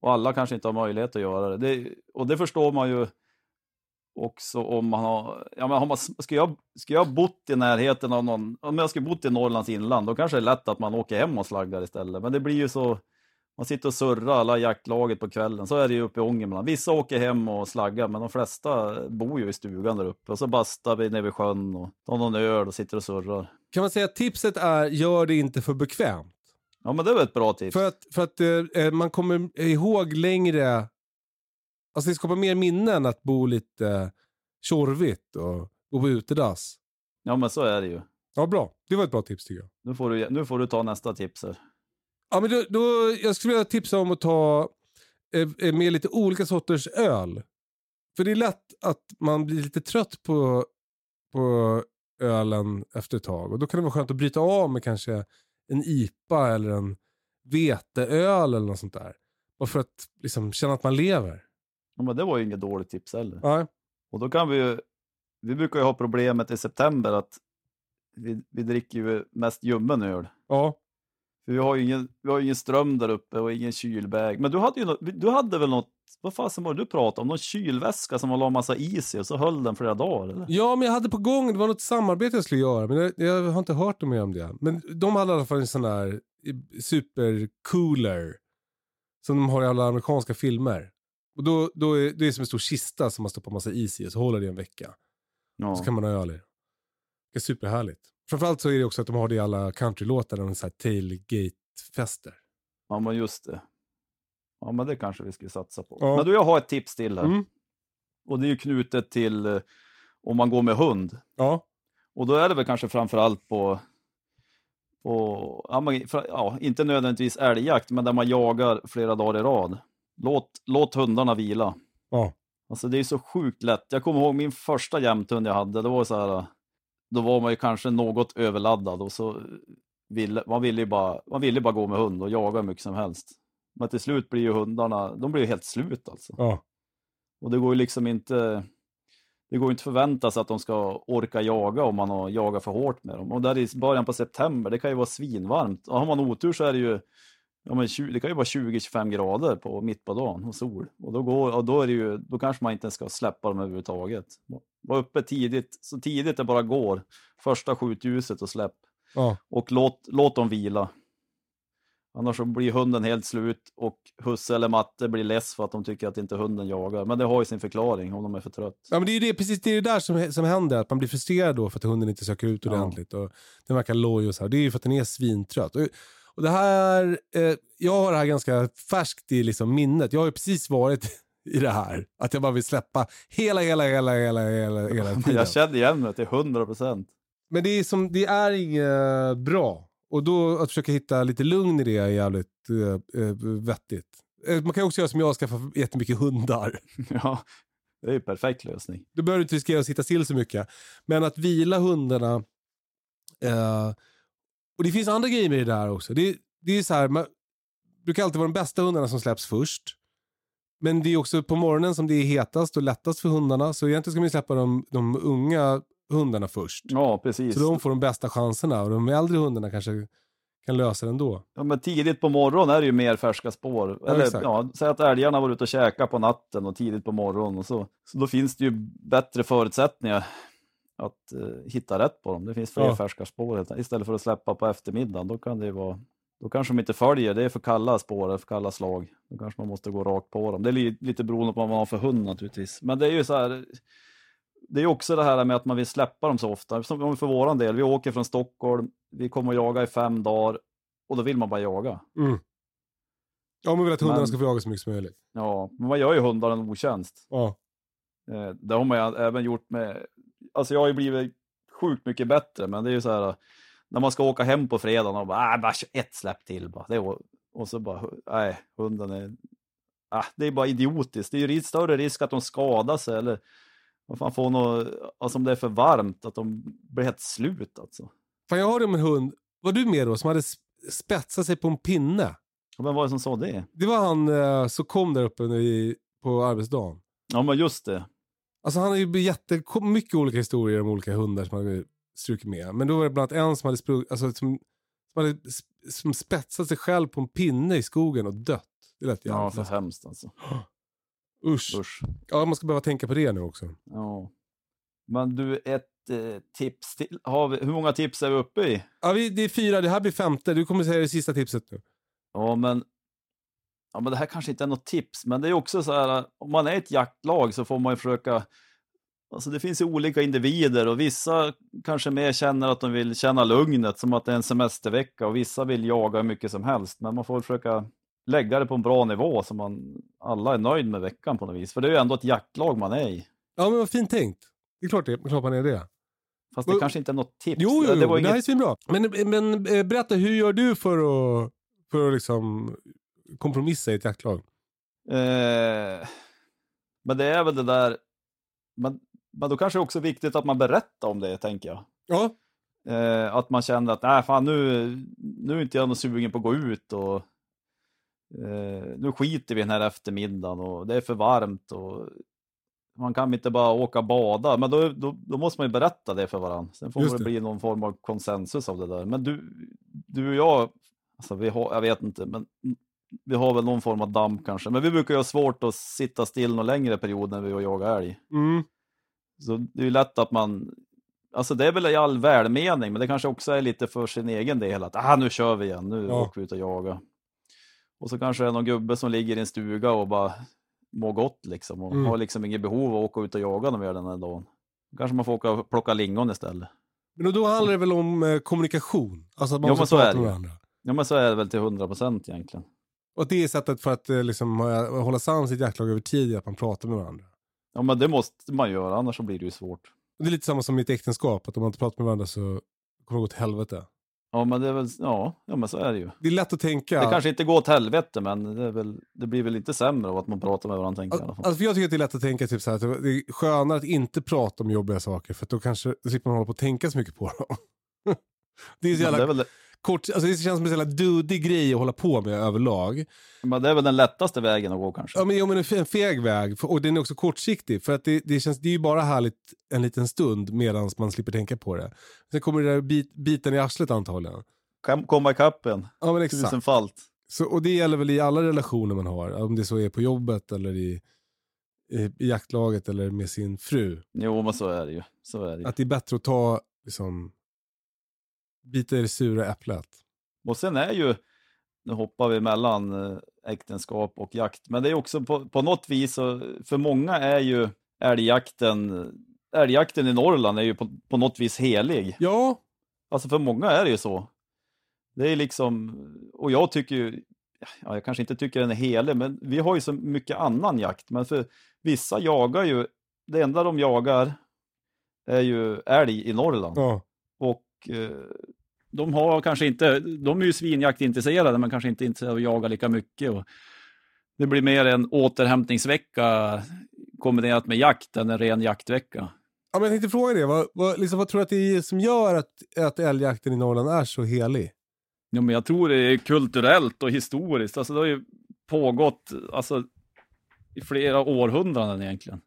Och alla kanske inte har möjlighet att göra det. det och det förstår man ju också om man har, ja men har man, ska jag, ska jag bott i närheten av någon, om jag ska bott i Norrlands inland, då kanske det är lätt att man åker hem och slaggar istället. Men det blir ju så, man sitter och surrar alla jaktlaget på kvällen, så är det ju uppe i Ångermanland. Vissa åker hem och slaggar, men de flesta bor ju i stugan där uppe. Och så bastar vi nere vid sjön och tar någon öl och sitter och surrar. Kan man säga att tipset är, gör det inte för bekvämt. Ja men det väl ett bra tips. För att, för att eh, eh, man kommer ihåg längre, alltså det skapar mer minnen att bo lite tjorvigt och gå på utedass. Ja men så är det ju. Ja bra, det var ett bra tips tycker jag. Nu får du, nu får du ta nästa tips här. Ja, men då, då, jag skulle vilja tipsa om att ta eh, med lite olika sorters öl. För det är lätt att man blir lite trött på, på ölen efter ett tag. Och då kan det vara skönt att bryta av med kanske en IPA eller en veteöl eller något sånt där. Bara för att liksom, känna att man lever. Ja, men det var ju inget dåligt tips heller. Ja, Och då kan vi ju, vi brukar ju ha problemet i september att vi, vi dricker ju mest ljummen öl. ja. För vi har ju ingen, vi har ingen ström där uppe och ingen kylbag. Men du hade ju du hade väl något, vad fasen var det du pratade om? Någon kylväska som man la massa is i och så höll den flera dagar eller? ja, men jag hade på gång, det var något samarbete jag skulle göra. Men jag, jag har inte hört mer om det. Men de hade i alla fall en sån där supercooler. Som de har i alla amerikanska filmer. Och då, då är det är som en stor kista som man stoppar massa is i och så håller det i en vecka. Ja. Så kan man ha öl i. Det är superhärligt. Framförallt så är det också att de har det i alla countrylåtar, de tailgate-fester. ja, men just det. Ja, men det kanske vi skulle satsa på. Ja. Men du, jag har ett tips till här. Mm. Och det är ju knutet till eh, om man går med hund. Ja, Och då är det väl kanske framförallt på, på ja, men, fra- ja, inte nödvändigtvis älgjakt, men där man jagar flera dagar i rad. Låt, låt hundarna vila. ja, Alltså det är så sjukt lätt. Jag kommer ihåg min första jämthund jag hade, det var så här, då var man ju kanske något överladdad och så ville, man ville ju bara, man ville bara gå med hund och jaga hur mycket som helst. Men till slut blir ju hundarna, de blir ju helt slut alltså. ja. Och det går ju liksom inte, det går inte förvänta sig att de ska orka jaga om man har jagat för hårt med dem. Och där i början på september, det kan ju vara svinvarmt. Och har man otur så är det ju, ja men 20, det kan ju vara 20-25 grader på mitt på dagen och sol. Och då, går, och då är det ju, då kanske man inte ska släppa dem överhuvudtaget. Var uppe tidigt, så tidigt det bara går. Första skjutljuset och släpp. ja. Och låt, låt dem vila. Annars så blir hunden helt slut och husse eller matte blir less för att de tycker att inte hunden jagar. Men det har ju sin förklaring om de är för trött. Ja, men det är ju det, precis det, är det där som, som händer, att man blir frustrerad då för att hunden inte söker ut Ja. ordentligt. Och den verkar loj och så här. Det är ju för att den är svintrött. Och, och det här, eh, jag har det här ganska färskt i liksom minnet. Jag har ju precis varit i det här. Att jag bara vill släppa hela, hela, hela, hela, hela, hela tiden. Jag känner igen mig till 100 procent. Men det är, som, det är inget bra. Och då att försöka hitta lite lugn i det är jävligt eh, eh, vettigt. Eh, Man kan också göra som jag, skaffa jättemycket hundar. Ja, det är ju perfekt lösning. Då behöver du inte riskera att sitta still så mycket. Men att vila hundarna. Eh, och det finns andra grejer med det där också. Det, det är så här, man brukar alltid vara de bästa hundarna som släpps först. Men det är också på morgonen som det är hetast och lättast för hundarna. Så egentligen ska man släppa de, de unga hundarna först. Ja, precis. Så de får de bästa chanserna och de äldre hundarna kanske kan lösa det ändå. Ja, men tidigt på morgonen är det ju mer färska spår. Ja, Eller ja, säg att älgarna var ute och käkade på natten och tidigt på morgonen. Och så, så då finns det ju bättre förutsättningar att eh, hitta rätt på dem. Det finns fler Ja. färska spår istället för att släppa på eftermiddagen. Då kan det vara då kanske de inte följer, det är för kalla spår, för kalla slag. Då kanske man måste gå rakt på dem. Det är li, lite beroende på vad man har för hund naturligtvis. Men det är ju så här, det är också det här med att man vill släppa dem så ofta. Som om för våran del, vi åker från Stockholm, vi kommer att jaga i fem dagar och då vill man bara jaga. Mm. Ja, man vill att hundarna Men- ska få jaga så mycket som möjligt. Ja, men man gör ju hundar en otjänst. Ja. Eh, det har man även gjort med, alltså jag har ju blivit sjukt mycket bättre, men det är ju så här, när man ska åka hem på fredagen och bara, ah, bara ett släpp till bara. Det är, och så bara, nej, hunden är, ah, det är bara idiotiskt. Det är ju större risk att de skadar sig eller vad fan får något, alltså om det är för varmt, att de blir helt slut alltså. Fan, jag hörde om en hund, var du med då, som hade sp- spetsat sig på en pinne. Och Vem var det som sa det? Det var han eh, som kom där uppe i, på arbetsdagen. Ja, men just det. Alltså han har ju jätte, mycket olika historier om olika hundar som han strukit med. Men då var det bland annat en som hade, sprung, alltså, som, som hade som spetsat sig själv på en pinne i skogen och dött. Det lät Ja, jävligt för hemskt alltså. Usch. Usch. Ja, man ska behöva tänka på det nu också. Ja. Men du, ett eh, tips till. Har vi, hur många tips är vi uppe i? Ja, vi, det är fyra, det här blir femte. Du kommer säga det sista tipset nu. Ja, men, ja, men det här kanske inte är något tips, men det är också så här, om man är ett jaktlag så får man ju försöka, alltså det finns ju olika individer och vissa kanske mer känner att de vill känna lugnet som att det är en semestervecka och vissa vill jaga hur mycket som helst, men man får försöka lägga det på en bra nivå så man alla är nöjd med veckan på något vis, för det är ju ändå ett jaktlag man är i. Ja, men vad fint tänkt. Det är klart, det, klart man är det. Fast det Och- kanske inte är något tips. Jo, jo, jo det det, var här är inget... svinbra. Men, men eh, berätta, hur gör du för att, för att liksom kompromissa i ett jaktlag? Eh, men det är väl det där, men, men då kanske det också viktigt att man berättar om det, tänker jag. Ja, Eh, att man känner att nej, fan, nu, nu är inte jag någon sugen på att gå ut och nu skiter vi den här eftermiddagen och det är för varmt och man kan inte bara åka och bada, men då, då, då måste man ju berätta det för varandra. Sen får det det. bli någon form av konsensus av det där. Men du, du och jag, alltså vi har, jag vet inte, men vi har väl någon form av damm kanske. Men vi brukar ju ha svårt att sitta still någon längre period när vi och jagar älg. mm. Så det är ju lätt att man, alltså det är väl i all välmening, men det kanske också är lite för sin egen del att ah, nu kör vi igen, nu Ja. åker vi ut och jagar. Och så kanske det är någon gubbe som ligger i en stuga och bara mår gott liksom och Mm. har liksom inget behov av att åka ut och jaga när vi gör den här dagen. Kanske man får åka och plocka lingon istället. Men då handlar det väl om eh, kommunikation? Alltså att man Ja, måste prata med varandra. Ja men så är det väl till 100 procent egentligen. Och det är sättet för att eh, liksom, hålla sams i ett jaktlag över tid, att man pratar med varandra. Ja men det måste man göra, annars så blir det ju svårt. Det är lite samma som i ett äktenskap, att om man inte pratar med varandra så kommer det gå till helvete. Ja men det är väl, ja, ja men så är det ju. Det är lätt att tänka... Det kanske inte går åt helvete men det, väl, det blir väl inte sämre av att man pratar med varandra tänker. Alltså för jag tycker att det är lätt att tänka typ så här, att det är skönare att inte prata om jobbiga saker för då kanske då slipper man hålla på att tänka så mycket på dem. det, är så jävla kort, alltså det känns som en sån dudig grej att hålla på med överlag. Men det är väl den lättaste vägen att gå kanske. Ja men, ja, men en fe- en feg väg och den är också kortsiktig för att det, det, känns, det är ju bara härligt en liten stund medan man slipper tänka på det. Sen kommer det där bit, biten i arslet antagligen. Kan komma ikapp en. Ja men exakt. Tusenfalt. Så, och det gäller väl i alla relationer man har, om det så är på jobbet eller i, i, i jaktlaget eller med sin fru. Jo, men så är det ju. Så är det ju. Att det är bättre att ta, liksom, bita i det sura äpplet. Och sen är ju, nu hoppar vi mellan eh, äktenskap och jakt, men det är också på, på något vis, för många är ju älgjakten, älgjakten i Norrland är ju på, på något vis helig. Ja, Alltså för många är det ju så. Det är liksom, och jag tycker ju, ja, jag kanske inte tycker den är helig, men vi har ju så mycket annan jakt. Men för vissa jagar ju, det enda de jagar är ju älg i Norrland. ja. Och eh, de har kanske inte, de är ju svinjaktintresserade men kanske inte intresserade av att jaga lika mycket. Och det blir mer en återhämtningsvecka kombinerat med jakt än en ren jaktvecka. ja men jag tänkte fråga det, vad, vad, liksom, vad tror du att det är som gör att, att älgjakten i Norrland är så helig? Ja, men jag tror det är kulturellt och historiskt. Alltså det har ju pågått, alltså i flera århundraden egentligen.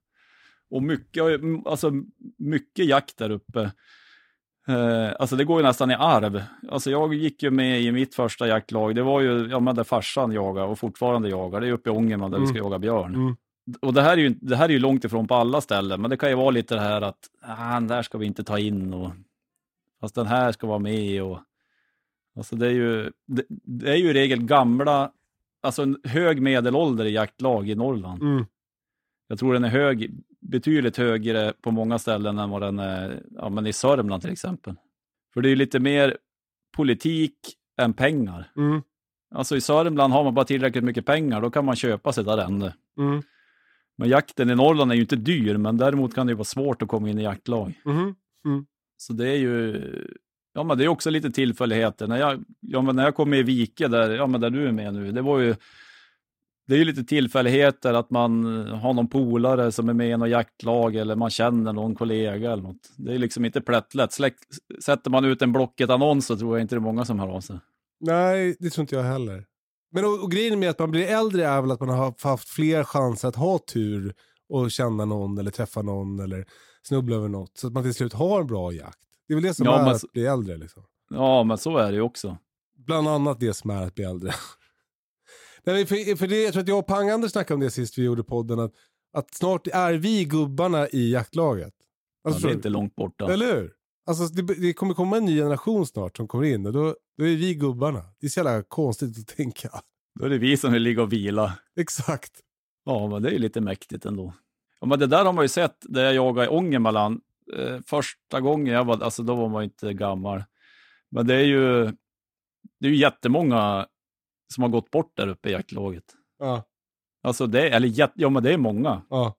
Och mycket, alltså, mycket jakt där uppe. Eh, alltså det går ju nästan i arv. Alltså jag gick ju med i mitt första jaktlag. Det var ju ja, men där farsan jagade och fortfarande jagar. Det är uppe i Ångerman där vi ska Mm. jaga björn. Mm. Och det här, är ju, det här är ju långt ifrån på alla ställen, men det kan ju vara lite det här att ah, den där ska vi inte ta in och fast den här ska vara med. Och, alltså det, är ju, det, det är ju i regel gamla, alltså en hög medelålder i jaktlag i Norrland. Mm. Jag tror den är hög, betydligt högre på många ställen än vad den är ja, men i Sörmland till exempel. För det är lite mer politik än pengar. Mm. Alltså i Sörmland har man bara tillräckligt mycket pengar, då kan man köpa sig ett arrende. Mm. Men jakten i Norrland är ju inte dyr, men däremot kan det vara svårt att komma in i jaktlag. Mhm. Så det är ju, ja men det är också lite tillfälligheter. När jag, ja, men när jag kom med i Vike, där, ja, men där du är med nu, det var ju, det är ju lite tillfälligheter att man har någon polare som är med i något jaktlag eller man känner någon kollega eller något. Det är liksom inte plättlätt. Släck, sätter man ut en Blocket-annons så tror jag inte det är många som hör av sig. Nej, det tror inte jag heller. Men och, och grejen med att man blir äldre är väl att man har haft fler chanser att ha tur och känna någon eller träffa någon eller snubbla över något. Så att man till slut har en bra jakt. Det är väl det som Ja, är men- att bli äldre. Liksom. Ja, men så är det ju också. Bland annat det som är att bli äldre. Nej, för, för det, jag tror att jag och Pang-Anders snackade om det sist vi gjorde podden. Att, att snart är vi gubbarna i jaktlaget. Ja, Alltså, det är inte långt borta. Eller hur? Alltså, det, det kommer komma en ny generation snart som kommer in och då, då är vi gubbarna. Det är så jävla konstigt att tänka. Då är det vi som vill ligga och vila. Exakt. Ja, men det är ju lite mäktigt ändå. Ja, men det där har man ju sett där jag jagade i Ångermanland. Eh, första gången jag var, alltså då var man inte gammal. Men det är ju, det är ju jättemånga som har gått bort där uppe i jaktlaget. Ja, Alltså det, eller ja men det är många. ja,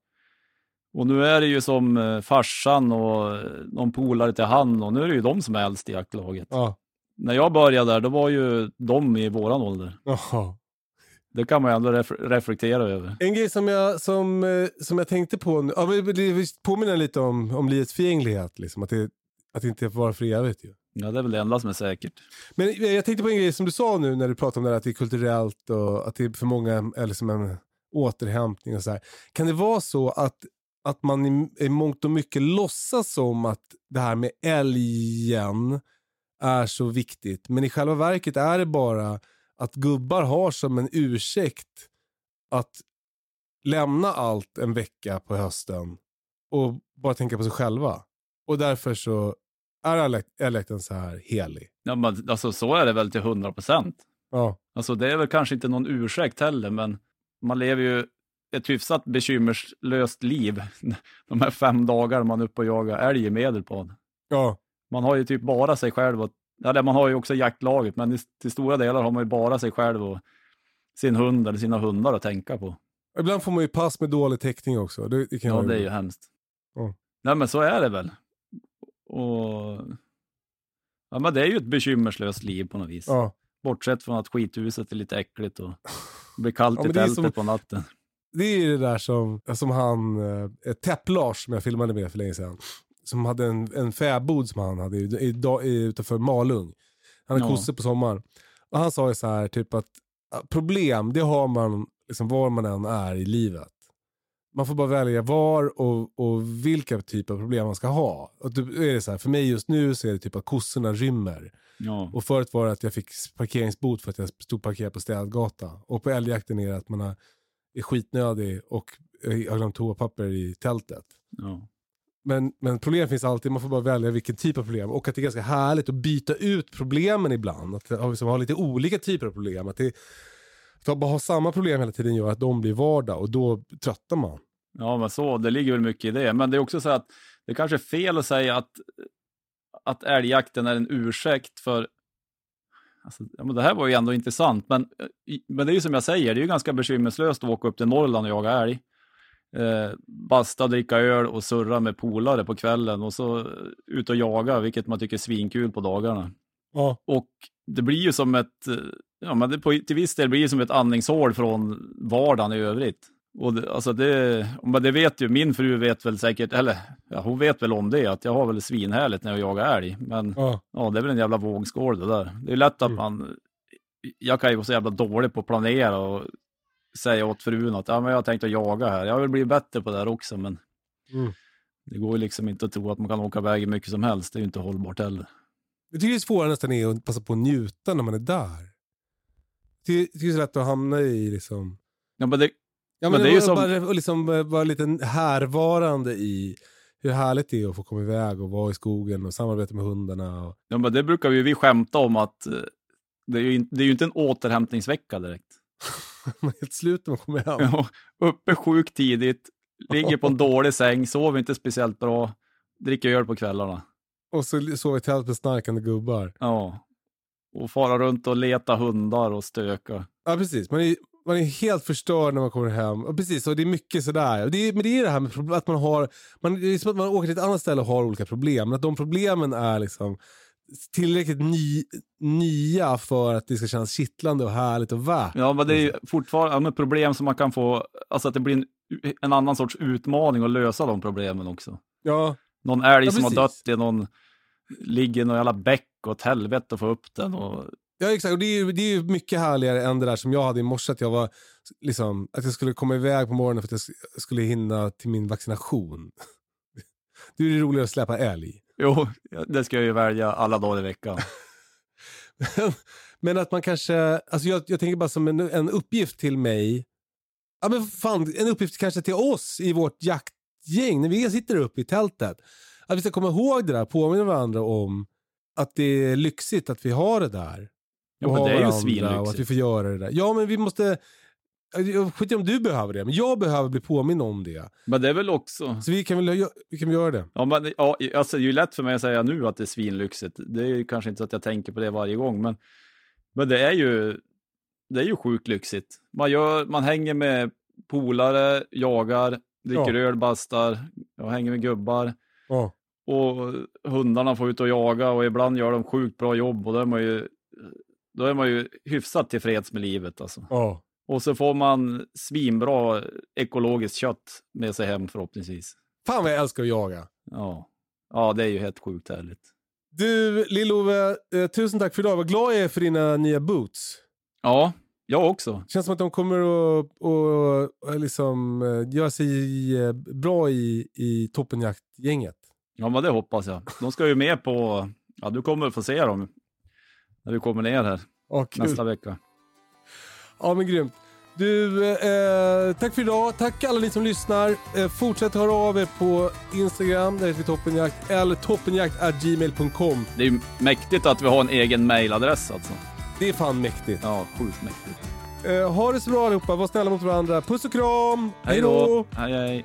Och nu är det ju som eh, farsan och eh, någon polare till han och nu är det ju de som är äldst i jaktlaget. ja. När jag började där, då var ju de i våran ålder. Jaha. Det kan man ju ändå ref- reflektera över. En grej som jag, som, eh, som jag tänkte på, nu- ja, det påminner lite om, om livets förgänglighet. Liksom, att, det, att det inte var för evigt. Ju. Ja, det är väl det enda som är säkert. Men eh, jag tänkte på en grej som du sa nu när du pratade om det här, att det är kulturellt och att det är för många är liksom en återhämtning och så här. Kan det vara så att, att man i, i mångt och mycket låtsas som att det här med älgen är så viktigt, men i själva verket är det bara att gubbar har som en ursäkt att lämna allt en vecka på hösten och bara tänka på sig själva. Och därför så är älgjakten så här helig. Ja, men, alltså, så är det väl till 100 procent. Ja. Alltså, det är väl kanske inte någon ursäkt heller, men man lever ju ett hyfsat bekymmerslöst liv de här fem dagarna man är uppe och jagar älg i Medelpad. Ja. Man har ju typ bara sig själv, och, eller man har ju också jaktlaget, men till stora delar har man ju bara sig själv och sin hund eller sina hundar att tänka på. Ibland får man ju pass med dålig täckning också. Det, det kan Ja, det är ju hemskt. Ja. Nej, men så är det väl. Och... Ja, men det är ju ett bekymmerslöst liv på något vis. Ja. Bortsett från att skithuset är lite äckligt och det blir kallt Ja, i är tältet som- på natten. Det är det där som, som han, eh, Täpp-Lars som jag filmade med för länge sedan. Som hade en, en fäbod som han hade i, i, i, utanför Malung. Han hade Ja. kossor på sommaren. Och han sa ju så här, typ att problem, det har man liksom var man än är i livet. Man får bara välja var och, och vilka typer av problem man ska ha. Och då är det så här, för mig just nu så är det typ att kossorna rymmer. Ja. Och förut var det att jag fick parkeringsbot för att jag stod parkerad på städgata. Och på älgjakten är det att man har, är skitnödig och eh, har glömt toapapper i tältet. Ja. Men, men problem finns alltid, man får bara välja vilken typ av problem. Och att det är ganska härligt att byta ut problemen ibland. Att liksom, ha lite olika typer av problem. Att, det, att bara ha samma problem hela tiden gör att de blir vardag och då tröttar man. ja, men så, det ligger väl mycket i det. Men det är också så att det kanske är fel att säga att, att älgjakten är en ursäkt för Alltså, ja, men det här var ju ändå intressant, men, eh, men det är ju som jag säger, det är ju ganska bekymmerslöst att åka upp till Norrland och jaga älg. Eh, basta, dricka öl och surra med polare på kvällen och så eh, ut och jaga, vilket man tycker är svinkul på dagarna. Ja. Och det blir ju som ett, eh, ja men det på, till viss del blir det som ett andningshål från vardagen i övrigt. Och det, alltså det, men det vet ju, min fru vet väl säkert, eller ja, hon vet väl om det, att jag har väl svinhärligt när jag jagar älg. Men Ja. ja, det är väl en jävla vågskål det där. Det är lätt att Mm. man, jag kan ju vara så jävla dålig på att planera och säga åt frun att ja, men jag har tänkt att jaga här. Jag vill bli bättre på det här också, men Mm. det går ju liksom inte att tro att man kan åka iväg hur mycket som helst. Det är ju inte hållbart heller. Jag tycker det svåra nästan är att passa på att njuta när man är där. Det är, det är så lätt att hamna i liksom... Ja, men det, Ja, Men men det är ju som- bara, liksom, bara vara lite härvarande i hur härligt det är att få komma iväg och vara i skogen och samarbeta med hundarna. Och... ja, men det brukar ju vi skämta om att eh, det är, ju, in- det är ju inte en återhämtningsvecka direkt. Man är helt slut när man kommer hem. Ja, uppe sjukt tidigt, ligger på en dålig säng, sover inte speciellt bra, dricker öl på kvällarna. Och så sover i tält med snarkande gubbar. Ja. Och fara runt och leta hundar och stöka. Ja, precis. Man är, man är helt förstörd när man kommer hem. Och precis, och det är mycket sådär. Det är, men det är det här med att man har... Man, det är som att man åker till ett annat ställe och har olika problem. Men att de problemen är liksom tillräckligt ny, nya för att det ska kännas kittlande och härligt och värt. Ja, men det är ju fortfarande ja, problem som man kan få, alltså att det blir en, en annan sorts utmaning att lösa de problemen också. Ja, Någon älg Ja, som har dött i någon, ligger i någon jävla bäck och ett helvete att få upp den. Och, Ja exakt, och det är, ju, det är ju mycket härligare än det där som jag hade i morse. Att jag, var, liksom, att jag skulle komma iväg på morgonen för att jag sk- skulle hinna till min vaccination. Det är ju roligare att släppa älg. jo, det ska jag ju välja alla dagar i veckan. men att man kanske, alltså jag, jag tänker bara som en, en uppgift till mig. Ja men fan, en uppgift kanske till oss i vårt jaktgäng när vi sitter uppe i tältet. Att vi ska komma ihåg det där, påminna varandra om att det är lyxigt att vi har det där. Ja, Och men det är ju svinlyxigt. Och att vi får göra det där. Ja men vi måste, skiter i om du behöver det, men jag behöver bli påminn om det. Men det är väl också, Så vi kan väl, vi kan väl göra det. ja, men, ja, alltså, det är ju lätt för mig att säga nu att det är svinlyxigt. Det är ju kanske inte så att jag tänker på det varje gång, men, men det är ju, det är ju sjukt lyxigt. Man, gör, man hänger med polare, jagar, dricker Ja. öl, bastar, och hänger med gubbar. Ja. Och hundarna får ut och jaga och ibland gör de sjukt bra jobb och då är man ju, då är man ju hyfsat tillfreds med livet alltså. Ja. Och så får man svinbra ekologiskt kött med sig hem förhoppningsvis. Fan vad jag älskar att jaga. Ja, ja det är ju helt sjukt härligt. Du, Lill-Ove, eh, tusen tack för idag. Vad glad jag är för dina nya boots. Ja, jag också. Känns som att de kommer att och, och liksom, eh, göra sig eh, bra i, i toppenjaktgänget. Ja, men det hoppas jag. De ska ju med på, ja du kommer få se dem när du kommer ner här kul. nästa vecka. Ja, men grymt. Du, eh, tack för idag. Tack alla ni som lyssnar. Eh, fortsätt höra av er på Instagram, där heter vi toppenjakt, eller toppenjakt.gmail.com. Det är ju mäktigt att vi har en egen mailadress alltså. Det är fan mäktigt. Ja, sjukt mäktigt. Eh, ha det så bra allihopa, var snälla mot varandra. Puss och kram! Hej då! Hej hej!